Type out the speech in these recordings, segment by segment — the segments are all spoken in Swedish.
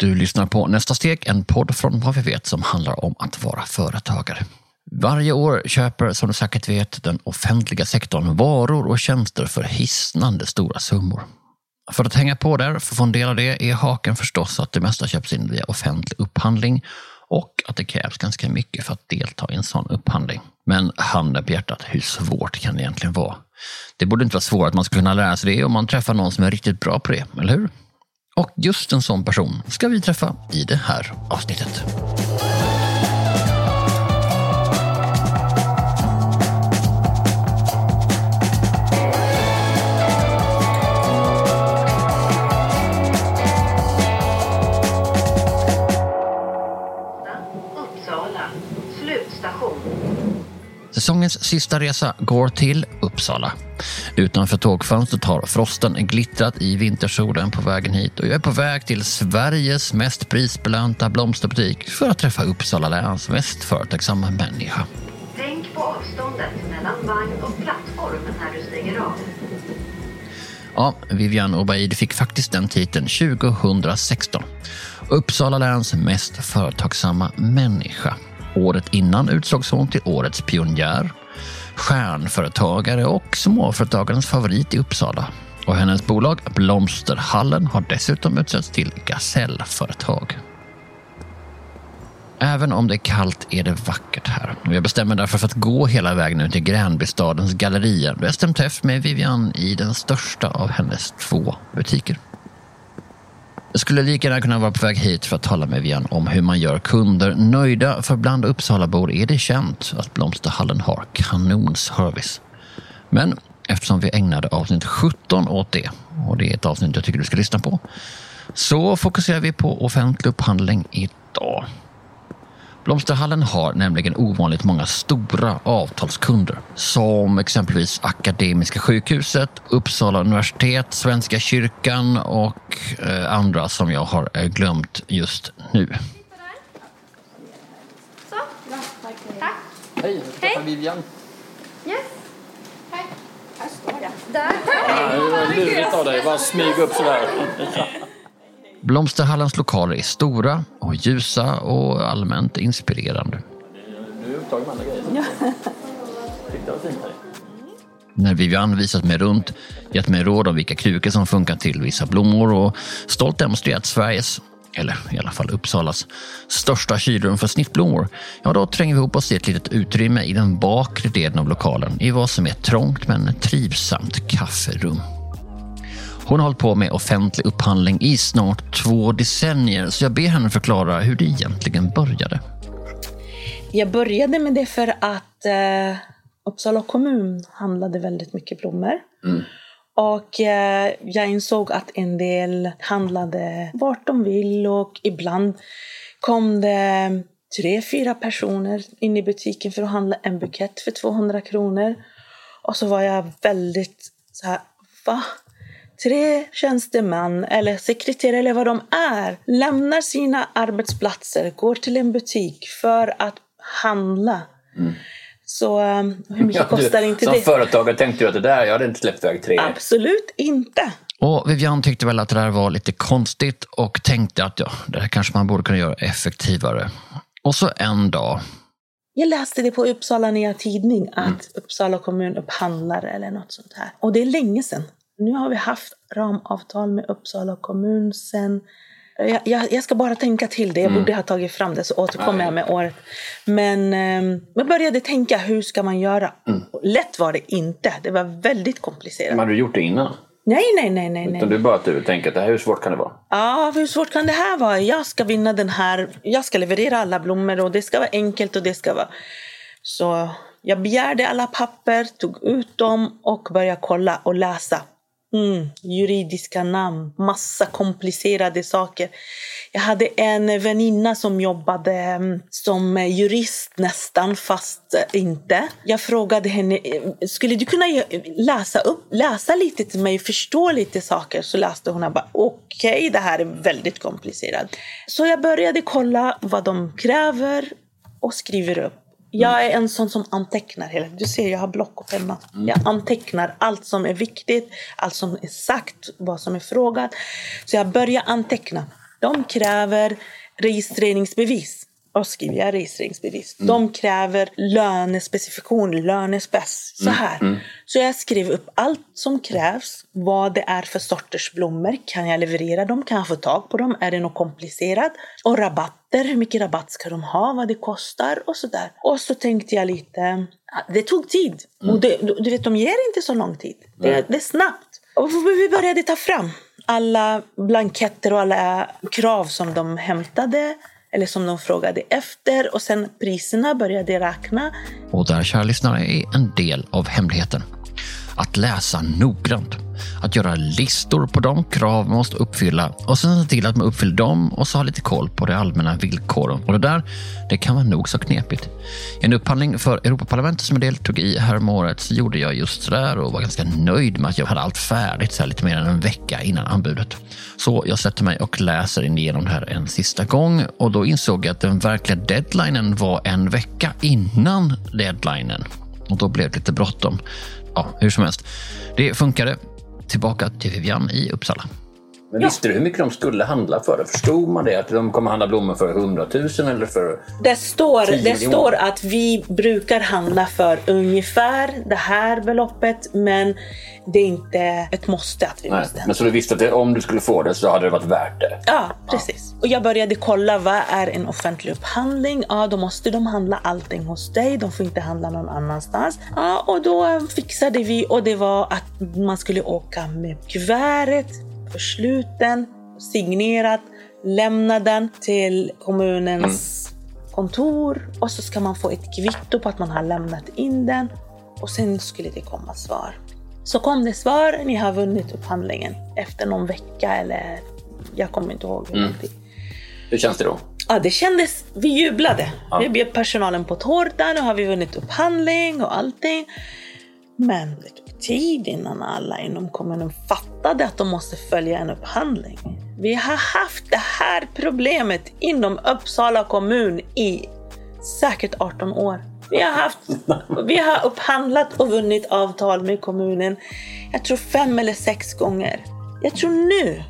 Du lyssnar på Nästa steg, en podd från vad vi vet som handlar om att vara företagare. Varje år köper, som du säkert vet, den offentliga sektorn varor och tjänster för hisnande stora summor. För att hänga på där, för att få en del av det, är haken förstås att det mesta köps in via offentlig upphandling och att det krävs ganska mycket för att delta i en sån upphandling. Men handen på hjärtat, hur svårt kan det egentligen vara? Det borde inte vara svårt att man ska kunna lära sig det om man träffar någon som är riktigt bra på det, eller hur? Och just en sån person ska vi träffa i det här avsnittet. Säsongens sista resa går till Uppsala. Utanför tågfönstret har frosten glittrat i vintersolen på vägen hit och jag är på väg till Sveriges mest prisbelönta blomsterbutik för att träffa Uppsala läns mest företagsamma människa. Tänk på avståndet mellan vagn och plattform när du stiger av. Ja, Vivian Obaid fick faktiskt den titeln 2016. Uppsala läns mest företagsamma människa. Året innan utsågs hon till årets pionjär, stjärnföretagare och småföretagarens favorit i Uppsala. Och hennes bolag Blomsterhallen har dessutom utsetts till gasellföretag. Även om det är kallt är det vackert här. Jag bestämmer därför för att gå hela vägen ut till Gränbystadens gallerier. Jag har stämt träff med Vivian i den största av hennes två butiker. Jag skulle lika gärna kunna vara på väg hit för att tala med Vian om hur man gör kunder nöjda. För bland Uppsalabor är det känt att Blomsterhallen har kanonservice. Men eftersom vi ägnade avsnitt 17 åt det, och det är ett avsnitt jag tycker du ska lyssna på, så fokuserar vi på offentlig upphandling idag. Blomsterhallen har nämligen ovanligt många stora avtalskunder som exempelvis Akademiska sjukhuset, Uppsala universitet, Svenska kyrkan och eh, andra som jag har eh, glömt just nu. Så. Tack. Hej, jag träffar Vivian. Yes. Hej. Här står jag. Där. det var lurigt av dig, bara smyga upp sådär. Blomsterhallens lokaler är stora och ljusa och allmänt inspirerande. Du är upptagen med andra grejer. Tyckte det var fint här. När Vivian visat mig runt, gett mig råd om vilka krukor som funkar till vissa blommor och stolt demonstrerat Sveriges, eller i alla fall Uppsalas, största kylrum för snittblommor, ja då tränger vi ihop oss i ett litet utrymme i den bakre delen av lokalen i vad som är ett trångt men trivsamt kafferum. Hon har hållit på med offentlig upphandling i snart två decennier så jag ber henne förklara hur det egentligen började. Jag började med det för att eh, Uppsala kommun handlade väldigt mycket blommor. Och eh, jag insåg att en del handlade vart de vill och ibland kom det tre, fyra personer in i butiken för att handla en bukett för 200 kronor. Och så var jag väldigt så här, va? Tre tjänstemän eller sekreterare eller vad de är lämnar sina arbetsplatser, går till en butik för att handla. Så eh, hur mycket Ja, kostar inte som det? företagare tänkte du att det där, jag hade inte släppt iväg tre. Absolut inte. Och Vivian tyckte väl att det där var lite konstigt och tänkte att ja, det här kanske man borde kunna göra effektivare. Och så en dag, Jag läste det på Uppsala Nya Tidning att Uppsala kommun upphandlar eller något sånt här. Och det är länge sedan. Nu har vi haft ramavtal med Uppsala kommun sen jag, jag, jag ska bara tänka till det. Jag borde ha tagit fram det så återkommer jag med året. Men eh, jag började tänka hur ska man göra? Lätt var det inte. Det var väldigt komplicerat. Men hade du gjort det innan? Nej, nej, nej, nej. nej. Utan du bara du tänker att det här, hur svårt kan det vara? Ja, hur svårt kan det här vara? Jag ska vinna den här. Jag ska leverera alla blommor och det ska vara enkelt och det ska vara... Så jag begärde alla papper, tog ut dem och började kolla och läsa. Mm, juridiska namn, massa komplicerade saker. Jag hade en väninna som jobbade mm, som jurist nästan, fast eh, inte. Jag frågade henne, eh, skulle du kunna eh, läsa, upp, läsa lite till mig, förstå lite saker? Så läste hon och bara, okej, det här är väldigt komplicerat. Så jag började kolla vad de kräver och skriver upp. Jag är en sån som antecknar hela Du ser, jag har block och penna. Jag antecknar allt som är viktigt, allt som är sagt, vad som är frågat. Så jag börjar anteckna. De kräver registreringsbevis. Och jag registreringsbevis. Mm. De kräver lönespecifikation, lönespec. Så Mm, här. Så jag skrev upp allt som krävs. Vad det är för sorters blommor. Kan jag leverera dem? Kan jag få tag på dem? Är det något komplicerat? Och rabatter. Hur mycket rabatt ska de ha? Vad det kostar? Och sådär. Och så tänkte jag lite. Det tog tid. Mm. Och det, du vet, de ger inte så lång tid. Det, det är snabbt. Och vi började ta fram alla blanketter och alla krav som de hämtade eller som de frågade efter och sen priserna började räkna. Och där, kära lyssnare, är en del av hemligheten. Att läsa noggrant. Att göra listor på de krav man måste uppfylla och sen se till att man uppfyller dem och så ha lite koll på de allmänna villkoren. Och det där, det kan vara nog så knepigt. I en upphandling för Europaparlamentet som jag deltog i häromåret så gjorde jag just sådär och var ganska nöjd med att jag hade allt färdigt så här lite mer än en vecka innan anbudet. Så jag sätter mig och läser in igenom det här en sista gång och då insåg jag att den verkliga deadlinen var en vecka innan deadlinen. Och då blev det lite bråttom. Ja, hur som helst. Det funkade. Tillbaka till Vivian i Uppsala. Men visste du hur mycket de skulle handla för? Förstod man det? Att de kommer handla blommor för 100 000 eller för... Det står, 10 det står att vi brukar handla för ungefär det här beloppet men det är inte ett måste att vi Nej. måste Men så du visste att det, om du skulle få det så hade det varit värt det? Ja, precis. Och jag började kolla vad är en offentlig upphandling? Ja, då måste de handla allting hos dig. De får inte handla någon annanstans. Ja, och då fixade vi och det var att man skulle åka med kuvertet, försluten, signerat, lämna den till kommunens kontor och så ska man få ett kvitto på att man har lämnat in den och sen skulle det komma svar. Så kom det svar, ni har vunnit upphandlingen efter någon vecka eller jag kommer inte ihåg hur tid. Hur känns det då? Ja, det kändes, vi jublade. Ja. Vi bjöd personalen på tårta, nu har vi vunnit upphandling och allting. Men tid innan alla inom kommunen fattade att de måste följa en upphandling. Vi har haft det här problemet inom Uppsala kommun i säkert 18 år. Vi har, haft, vi har upphandlat och vunnit avtal med kommunen, jag tror fem eller sex gånger. Jag tror nu,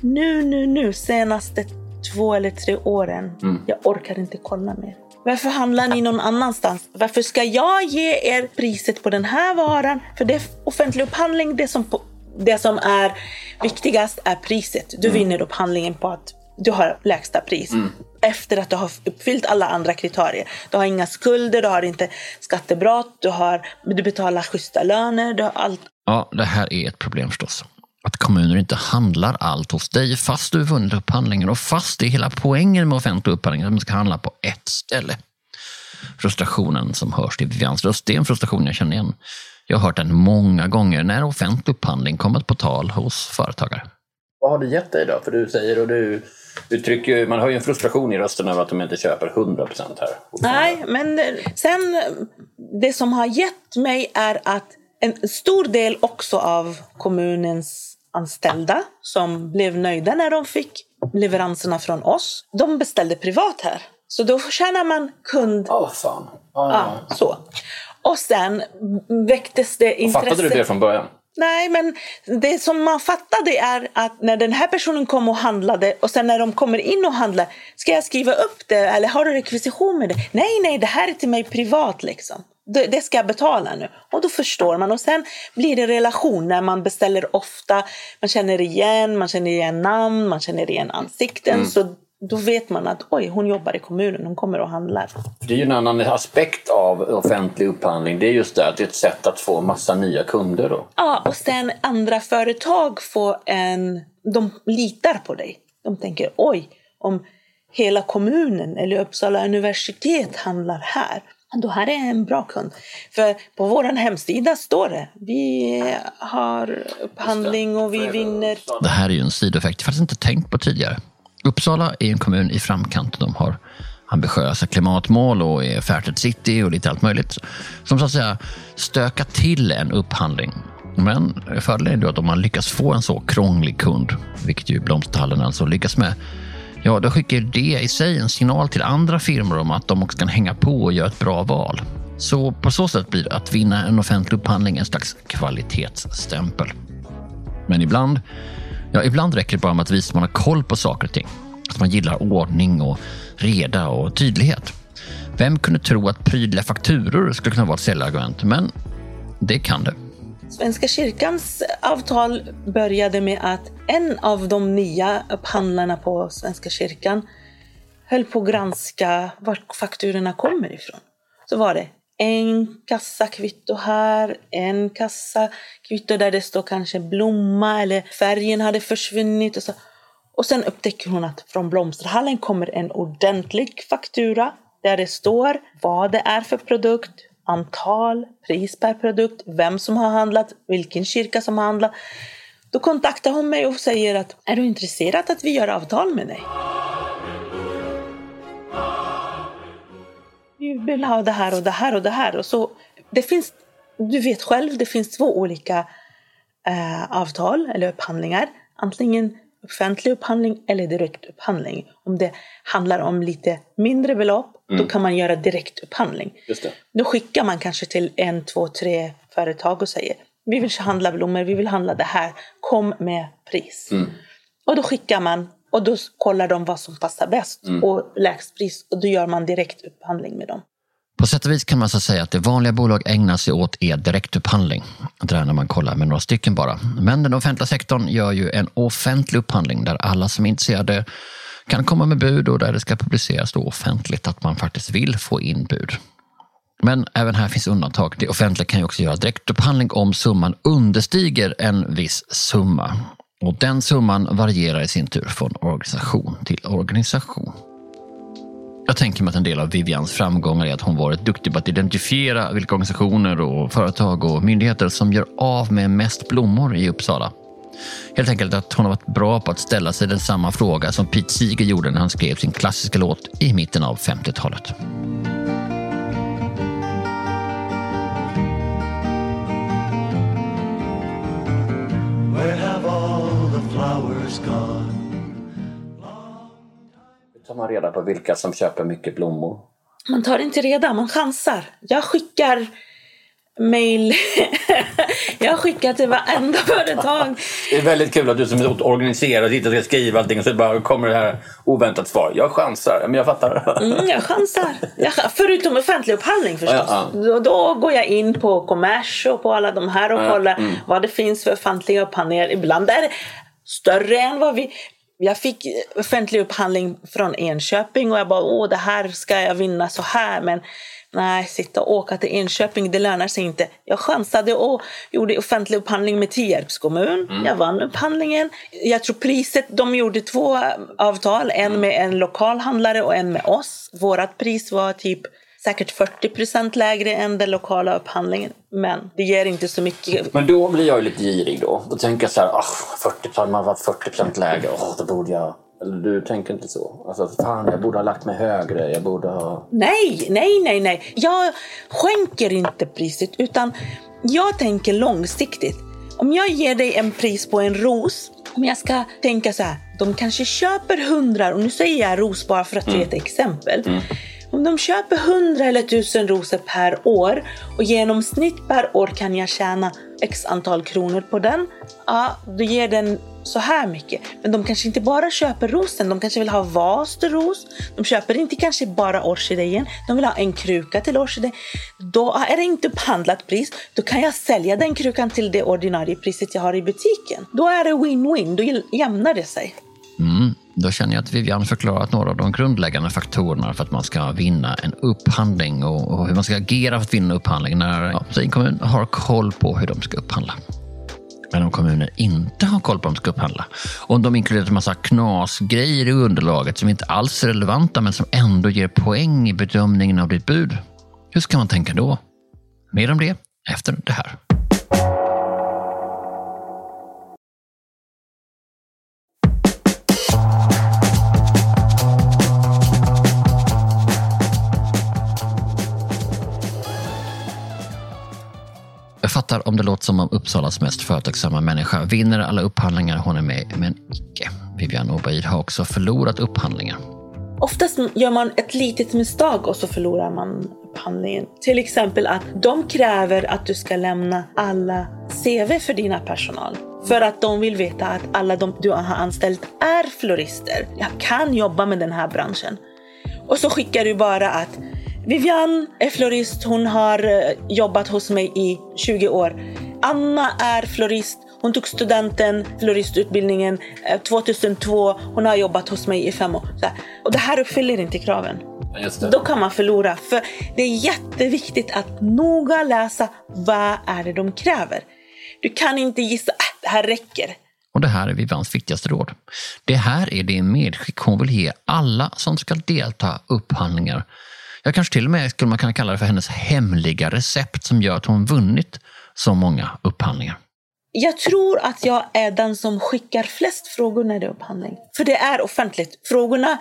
nu, nu, nu, senaste två eller tre åren, jag orkar inte kolla mer. Varför handlar ni någon annanstans? Varför ska jag ge er priset på den här varan? För det är offentlig upphandling, det som, på, det som är viktigast är priset. Du vinner upphandlingen på att du har lägsta pris. Efter att du har uppfyllt alla andra kriterier. Du har inga skulder, du har inte skattebrott, du, har, du betalar schyssta löner, du har allt. Ja, det här är ett problem förstås. Att kommuner inte handlar allt hos dig fast du vunnit upphandlingen och fast det är hela poängen med offentlig upphandling att man ska handla på ett ställe. Frustrationen som hörs i Vivians röst, det är en frustration jag känner igen. Jag har hört den många gånger när offentlig upphandling kommit på tal hos företagare. Vad har det gett dig då? För du säger och du uttrycker man har ju en frustration i rösten över att de inte köper 100% här. Nej, men sen det som har gett mig är att en stor del också av kommunens anställda som blev nöjda när de fick leveranserna från oss, de beställde privat här. Så då tjänar man kund Åh fan. Ja, Ja, så. Och sen väcktes det intresse. Fattade du det från början? Nej, men det som man fattade är att när den här personen kom och handlade och sen när de kommer in och handlar, ska jag skriva upp det eller har du rekvisition med det? Nej, nej, det här är till mig privat liksom. Det, ska jag betala nu. Och då förstår man. Och sen blir det relation när man beställer ofta. Man känner igen, man känner igen namn, man känner igen ansikten. Så då vet man att oj, hon jobbar i kommunen, hon kommer och handlar. Det är ju en annan aspekt av offentlig upphandling. Det är just det att det är ett sätt att få massa nya kunder då. Ja, och sen andra företag får en... De litar på dig. De tänker oj, om hela kommunen eller Uppsala universitet handlar här, då här är en bra kund. För på vår hemsida står det, vi har upphandling och vi vinner. Det här är ju en sidoeffekt jag faktiskt inte tänkt på tidigare. Uppsala är en kommun i framkant. De har ambitiösa klimatmål och är Fairtrade City och lite allt möjligt. Som så att säga stökar till en upphandling. Men fördelen är då att om man lyckas få en så krånglig kund, vilket ju Blomsterhallen alltså lyckas med, ja då skickar det i sig en signal till andra firmor om att de också kan hänga på och göra ett bra val. Så på så sätt blir att vinna en offentlig upphandling en slags kvalitetsstämpel. Men ibland, ja, ibland räcker det bara med att visa att man har koll på saker och ting. Att man gillar ordning och reda och tydlighet. Vem kunde tro att prydliga fakturor skulle kunna vara ett säljargument? Men det kan det. Svenska kyrkans avtal började med att en av de nya upphandlarna på Svenska kyrkan höll på att granska var fakturorna kommer ifrån. Så var det en kassa kvitto här, en kassa kvitto där det står kanske blomma eller färgen hade försvunnit. Och, så. och sen upptäcker hon att från blomsterhallen kommer en ordentlig faktura där det står vad det är för produkt, antal, pris per produkt, vem som har handlat, vilken kyrka som har handlat. Då kontaktar hon mig och säger att är du intresserad att vi gör avtal med dig? Vi vill ha det här och det här och det här. Och så, det finns, du vet själv, det finns två olika eh, avtal eller upphandlingar. Antingen offentlig upphandling eller direktupphandling. Om det handlar om lite mindre belopp, då kan man göra direktupphandling. Just det. Då skickar man kanske till en, två, tre företag och säger vi vill handla blommor, vi vill handla det här, kom med pris. Och då skickar man och då kollar de vad som passar bäst och lägst pris och då gör man direktupphandling med dem. På sätt och vis kan man så säga att det vanliga bolag ägnar sig åt är direktupphandling. Det där när man kollar med några stycken bara. Men den offentliga sektorn gör ju en offentlig upphandling där alla som är intresserade kan komma med bud och där det ska publiceras då offentligt att man faktiskt vill få in bud. Men även här finns undantag. Det offentliga kan ju också göra direktupphandling om summan understiger en viss summa. Och den summan varierar i sin tur från organisation till organisation. Jag tänker mig att en del av Vivians framgångar är att hon varit duktig på att identifiera vilka organisationer och företag och myndigheter som gör av med mest blommor i Uppsala. Helt enkelt att hon har varit bra på att ställa sig den samma fråga som Pete Seeger gjorde när han skrev sin klassiska låt i mitten av 50-talet. Where have all the flowers gone? Hur tar man reda på vilka som köper mycket blommor? Man tar inte reda, man chansar. Jag skickar mail. jag skickar till varenda företag. Det är väldigt kul att du som är organiserad sitter och ska skriva allting och så bara kommer det här oväntat svar. Jag chansar. Men jag fattar. Mm, jag chansar. Jag, förutom offentlig upphandling förstås. Ja, Då, då går jag in på kommers och på alla de här och Ja, kollar mm. vad det finns för offentliga upphandlingar. Ibland är det större än vad vi... Jag fick offentlig upphandling från Enköping och jag bara åh det här ska jag vinna så här men nej sitta och åka till Enköping det lönar sig inte. Jag chansade och gjorde offentlig upphandling med Tierps kommun. Jag vann upphandlingen. Jag tror priset, de gjorde två avtal, en med en lokal handlare och en med oss. Vårat pris var typ säkert 40 procent lägre än den lokala upphandlingen. Men det ger inte så mycket. Men då blir jag ju lite girig då. Då tänker jag så här, ah, 40 man varit 40 procent lägre. Oh, då borde jag... Eller du tänker inte så? Alltså, fan, jag borde ha lagt mig högre. Jag borde ha... Nej, nej, nej, nej. Jag skänker inte priset utan jag tänker långsiktigt. Om jag ger dig en pris på en ros, om jag ska tänka så här, de kanske köper hundra, och nu säger jag ros bara för att ge ett exempel. Om de köper 100 eller 1000 rosor per år och genomsnitt per år kan jag tjäna x antal kronor på den, ja, då ger den så här mycket. Men de kanske inte bara köper rosen, de kanske vill ha vas till ros. De köper inte kanske bara orkidén, de vill ha en kruka till orkidén. Då är det inte upphandlat pris, då kan jag sälja den krukan till det ordinarie priset jag har i butiken. Då är det win-win, då jämnar det sig. Mm, då känner jag att Vivian förklarat några av de grundläggande faktorerna för att man ska vinna en upphandling och, hur man ska agera för att vinna upphandling när ja, en kommun har koll på hur de ska upphandla. Men om kommuner inte har koll på om de ska upphandla, om de inkluderar en massa knasgrejer i underlaget som inte alls är relevanta men som ändå ger poäng i bedömningen av ditt bud, hur ska man tänka då? Mer om det efter det här. Jag fattar om det låter som om Uppsalas mest företagsamma människa vinner alla upphandlingar hon är med i, men icke. Vivian Obaid har också förlorat upphandlingar. Oftast gör man ett litet misstag och så förlorar man upphandlingen. Till exempel att de kräver att du ska lämna alla CV för dina personal. För att de vill veta att alla de du har anställt är florister. Jag kan jobba med den här branschen. Och så skickar du bara att Vivian är florist, hon har eh, jobbat hos mig i 20 år. Anna är florist, hon tog studenten, floristutbildningen eh, 2002. Hon har jobbat hos mig i fem år. Och det här uppfyller inte kraven. Då kan man förlora. För det är jätteviktigt att noga läsa vad är det de kräver. Du kan inte gissa att det här räcker. Och det här är Vivians viktigaste råd. Det här är det medskick hon vill ge alla som ska delta upphandlingar. Jag kanske till och med skulle man kunna kalla det för hennes hemliga recept som gör att hon vunnit så många upphandlingar. Jag tror att jag är den som skickar flest frågor när det är upphandling. För det är offentligt. Frågorna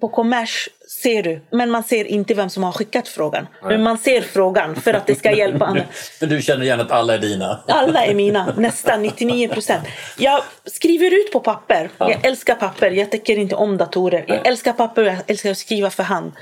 på kommers ser du, men man ser inte vem som har skickat frågan. Men man ser frågan för att det ska hjälpa andra. Men du känner igen att alla är dina? Alla är mina, nästan 99 procent. Jag skriver ut på papper. Jag älskar papper, jag tycker inte om datorer. Jag älskar papper och jag älskar att skriva för hand.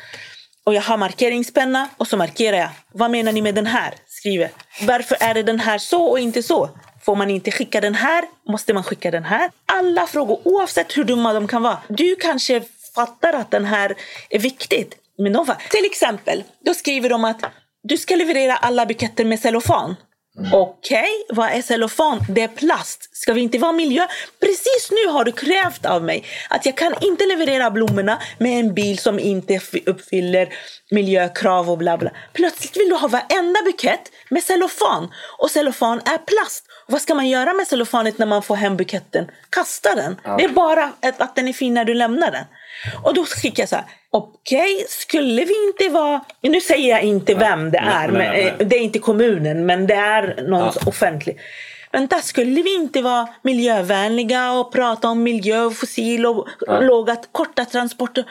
Och jag har markeringspenna och så markerar jag. Vad menar ni med den här? Skriver. Varför är det den här så och inte så? Får man inte skicka den här? Måste man skicka den här? Alla frågor, oavsett hur dumma de kan vara. Du kanske fattar att den här är viktigt. Men de, till exempel, då skriver de att du ska leverera alla buketter med cellofan. Mm. Okej, vad är cellofan? Det är plast. Ska vi inte vara miljö? Precis nu har du krävt av mig att jag kan inte leverera blommorna med en bil som inte uppfyller miljökrav och bla bla. Plötsligt vill du ha varenda bukett med cellofan. Och cellofan är plast. Vad ska man göra med cellofanet när man får hem buketten? Kasta den. Det är bara att, den är fin när du lämnar den. Och då skickar jag så här. Okej, skulle vi inte vara... Nu säger jag inte vem det är. nej, men, nej. eh, det är inte kommunen, men det är någon Ja. offentlig. Vänta, skulle vi inte vara miljövänliga och prata om miljö och fossil och låga, korta transporter?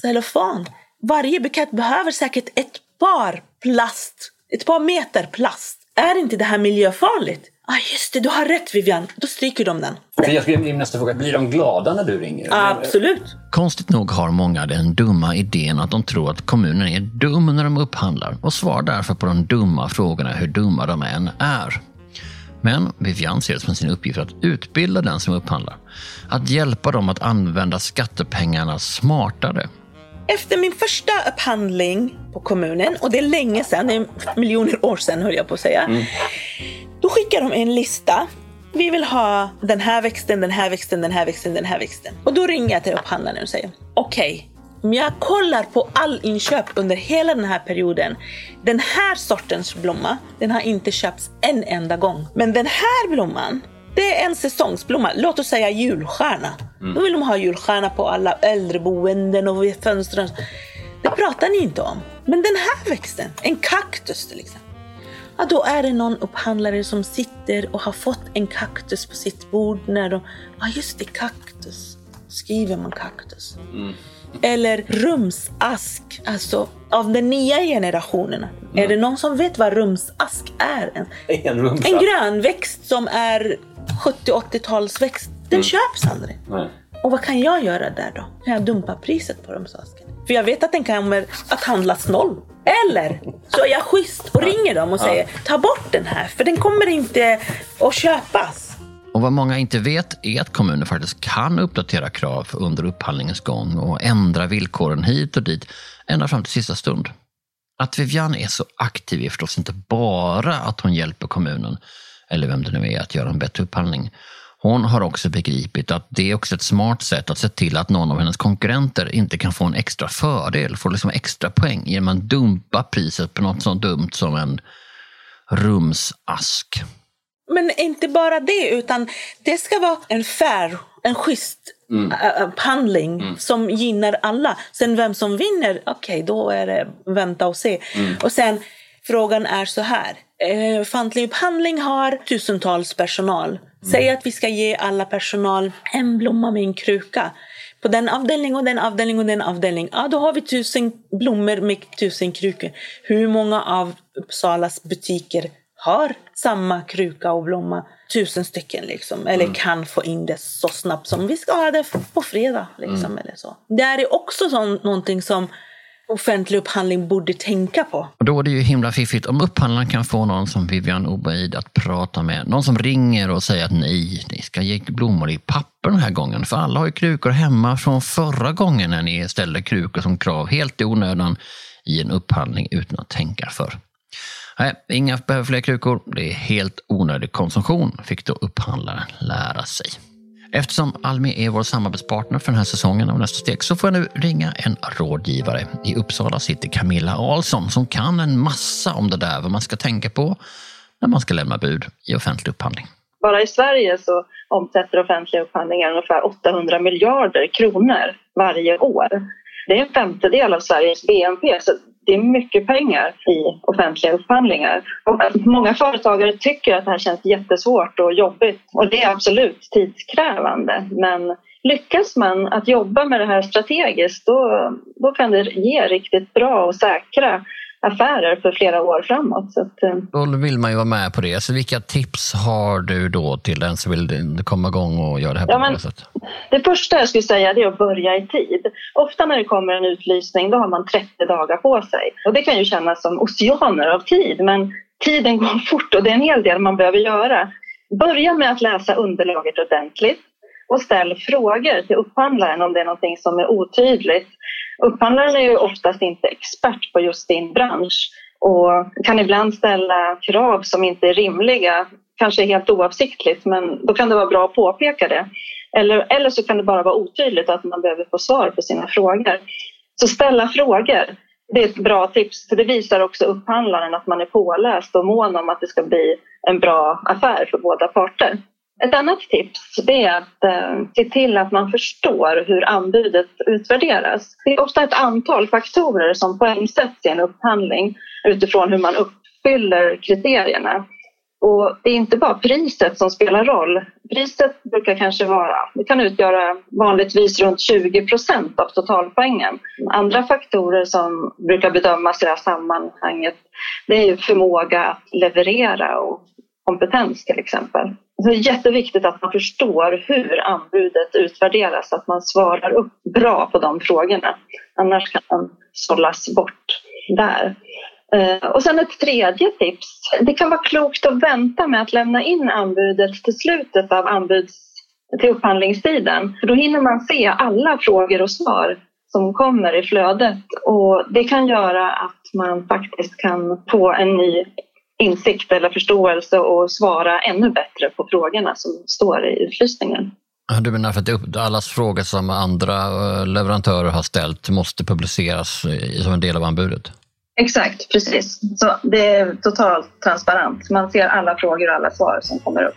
Cellofan. Varje bukett behöver säkert ett par plast. Ett par meter plast. Är inte det här miljöfarligt? Ah, just det, du har rätt Vivian. Då stryker de den. Jag skulle min nästa fråga, blir de glada när du ringer? Absolut. Konstigt nog har många den dumma idén att de tror att kommunen är dum när de upphandlar och svarar därför på de dumma frågorna hur dumma de än är. Men Vivian ser det som sin uppgift att utbilda den som upphandlar. Att hjälpa dem att använda skattepengarna smartare. Efter min första upphandling på kommunen, och det är länge sedan, det är miljoner år sedan höll jag på att säga. Då skickar de en lista. Vi vill ha den här växten, den här växten, den här växten, den här växten. Och då ringer jag till upphandlaren och säger okej, om jag kollar på all inköp under hela den här perioden. Den här sortens blomma, den har inte köpts en enda gång. Men den här blomman, det är en säsongsblomma. Låt oss säga julstjärna. Då vill de ha julstjärna på alla äldreboenden och vid fönstren. Det pratar ni inte om. Men den här växten, en kaktus till exempel. Ja, då är det någon upphandlare som sitter och har fått en kaktus på sitt bord när de... Ja, just det, kaktus. Skriver man kaktus. Eller rumsask, alltså av den nya generationen. Är det någon som vet vad rumsask är? En, En en grönväxt som är 70-80-talsväxt. Den köps aldrig. Nej. Och vad kan jag göra där då? Kan jag dumpa priset på rumsasken? För jag vet att den kommer att handlas noll. Eller så är jag schysst och ringer dem och säger ta bort den här för den kommer inte att köpas. Och vad många inte vet är att kommuner faktiskt kan uppdatera krav under upphandlingens gång och ändra villkoren hit och dit ända fram till sista stund. Att Vivian är så aktiv är förstås inte bara att hon hjälper kommunen, eller vem det nu är, att göra en bättre upphandling. Hon har också begripit att det är också ett smart sätt att se till att någon av hennes konkurrenter inte kan få en extra fördel, få liksom extra poäng genom att dumpa priset på något så dumt som en rumsask. Men inte bara det, utan det ska vara en fair, en schysst ä- upphandling som gynnar alla. Sen vem som vinner, okej, då är det vänta och se. Och sen, frågan är så här. Eh, Offentlig upphandling har tusentals personal. Säg att vi ska ge alla personal en blomma med en kruka. På den avdelning och den avdelning och den avdelning. Ja, då har vi tusen blommor med tusen krukor. Hur många av Uppsalas butiker har samma kruka och blomma, tusen stycken liksom, eller kan få in det så snabbt som vi ska ha det på fredag. Liksom, eller så. Det här är också sån, någonting som offentlig upphandling borde tänka på. Och då är det ju himla fiffigt om upphandlaren kan få någon som Vivian Obaid att prata med. Någon som ringer och säger att nej, ni ska ge blommor i papper den här gången. För alla har ju krukor hemma från förra gången när ni ställde krukor som krav helt i onödan i en upphandling utan att tänka för. Nej, inga behöver fler krukor. Det är helt onödig konsumtion, fick då upphandlaren lära sig. Eftersom Almi är vår samarbetspartner för den här säsongen av Nästa steg så får jag nu ringa en rådgivare. I Uppsala sitter Camilla Ahlsson som kan en massa om det där, vad man ska tänka på när man ska lämna bud i offentlig upphandling. Bara i Sverige så omsätter offentliga upphandlingar ungefär 800 miljarder kronor varje år. Det är en femtedel av Sveriges BNP, så det är mycket pengar i offentliga upphandlingar. Och många företagare tycker att det här känns jättesvårt och jobbigt och det är absolut tidskrävande. Men lyckas man att jobba med det här strategiskt då, då kan det ge riktigt bra och säkra affärer för flera år framåt. Så att, eh, Då vill man ju vara med på det. Så vilka tips har du då till den som vill komma igång och göra det här på Ja, men- sätt? Det första jag skulle säga är att börja i tid. Ofta när det kommer en utlysning då har man 30 dagar på sig. Och det kan ju kännas som oceaner av tid men tiden går fort och det är en hel del man behöver göra. Börja med att läsa underlaget ordentligt och ställ frågor till upphandlaren om det är någonting som är otydligt. Upphandlaren är ju oftast inte expert på just din bransch och kan ibland ställa krav som inte är rimliga, kanske helt oavsiktligt, men då kan det vara bra att påpeka det. Eller, eller så kan det bara vara otydligt att man behöver få svar på sina frågor. Så ställa frågor, det är ett bra tips, för det visar också upphandlaren att man är påläst och mån om att det ska bli en bra affär för båda parter. Ett annat tips det är att eh, se till att man förstår hur anbudet utvärderas. Det är ofta ett antal faktorer som poängsätts i en upphandling utifrån hur man uppfyller kriterierna. Och det är inte bara priset som spelar roll. Priset brukar kanske vara, det kan utgöra vanligtvis runt 20 procent av totalpoängen. Andra faktorer som brukar bedömas i det här sammanhanget det är förmåga att leverera och kompetens till exempel. Så det är jätteviktigt att man förstår hur anbudet utvärderas, att man svarar upp bra på de frågorna. Annars kan man sållas bort där. Eh, och sen ett tredje tips. Det kan vara klokt att vänta med att lämna in anbudet till slutet av anbuds till upphandlingstiden. För då hinner man se alla frågor och svar som kommer i flödet och det kan göra att man faktiskt kan få en ny insikt eller förståelse och svara ännu bättre på frågorna som står i utlysningen. Du menar för att allas frågor som andra eh, leverantörer har ställt måste publiceras som en del av anbudet? Exakt, precis. Så det är totalt transparent. Man ser alla frågor och alla svar som kommer upp.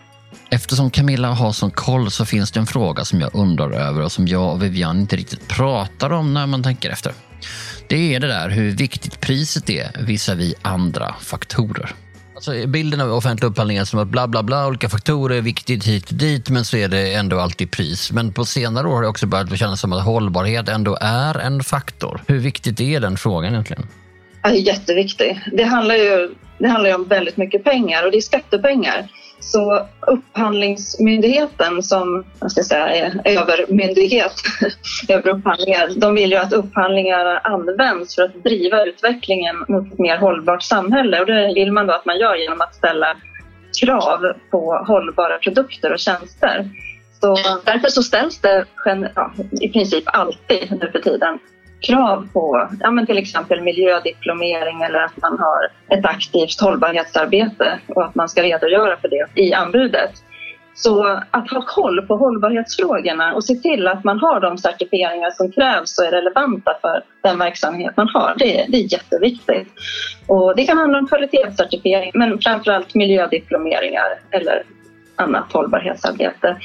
Eftersom Camilla har sån koll så finns det en fråga som jag undrar över och som jag och Vivian inte riktigt pratar om när man tänker efter. Det är det där hur viktigt priset är visavi andra faktorer. Alltså bilden av offentlig upphandling är som att bla bla bla, olika faktorer är viktigt hit och dit men så är det ändå alltid pris. Men på senare år har det också börjat kännas som att hållbarhet ändå är en faktor. Hur viktigt är den frågan egentligen? Ja, jätteviktig. Det handlar ju det handlar ju om väldigt mycket pengar och det är skattepengar. Så Upphandlingsmyndigheten som jag ska säga, är övermyndighet över upphandlingar, de vill ju att upphandlingar används för att driva utvecklingen mot ett mer hållbart samhälle och det vill man då att man gör genom att ställa krav på hållbara produkter och tjänster. Så därför så ställs det ja, i princip alltid nu för tiden krav på ja, men till exempel miljödiplomering eller att man har ett aktivt hållbarhetsarbete och att man ska redogöra för det i anbudet. Så att ha koll på hållbarhetsfrågorna och se till att man har de certifieringar som krävs och är relevanta för den verksamhet man har, det, det är jätteviktigt. Och det kan handla om kvalitetscertifiering men framförallt miljödiplomeringar eller annat hållbarhetsarbete.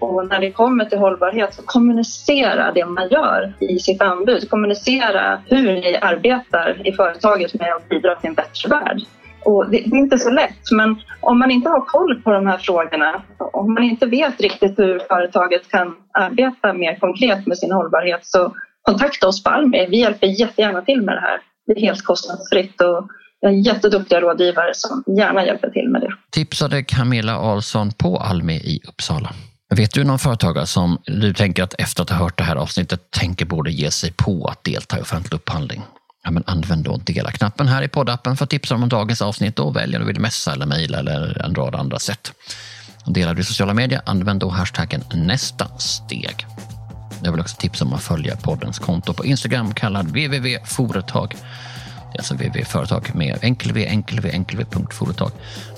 Och när det kommer till hållbarhet, så kommunicera det man gör i sitt anbud. Kommunicera hur ni arbetar i företaget med att bidra till en bättre värld. Och det, är inte så lätt, men om man inte har koll på de här frågorna, om man inte vet riktigt hur företaget kan arbeta mer konkret med sin hållbarhet, så kontakta oss på Almi. Vi hjälper jättegärna till med det här. Det är helt kostnadsfritt och jag har jätteduktiga rådgivare som gärna hjälper till med det. tipsade Camilla Ahlsson på Almi i Uppsala. Vet du någon företagare som du tänker att efter att ha hört det här avsnittet tänker borde ge sig på att delta i offentlig upphandling? Ja, men använd då dela-knappen här i poddappen för att tipsa om dagens avsnitt och välj om du vill messa eller mejla eller en rad andra sätt. Delar du i sociala medier, använd då hashtaggen nästa steg. Jag vill också tipsa om att följa poddens konto på Instagram kallad www.foretag. Alltså www-företag med enkel v, enkel v, enkel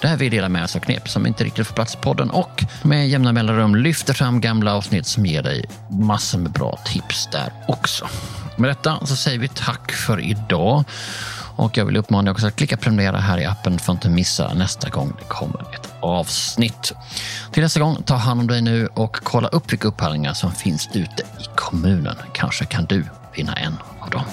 Där vi delar med oss av knep som inte riktigt får plats i podden och med jämna mellanrum lyfter fram gamla avsnitt som ger dig massor med bra tips där också. Med detta så säger vi tack för idag. Och jag vill uppmana dig också att klicka prenumerera här i appen för att inte missa nästa gång det kommer ett avsnitt. Till nästa gång, ta hand om dig nu och kolla upp vilka upphandlingar som finns ute i kommunen. Kanske kan du vinna en av dem.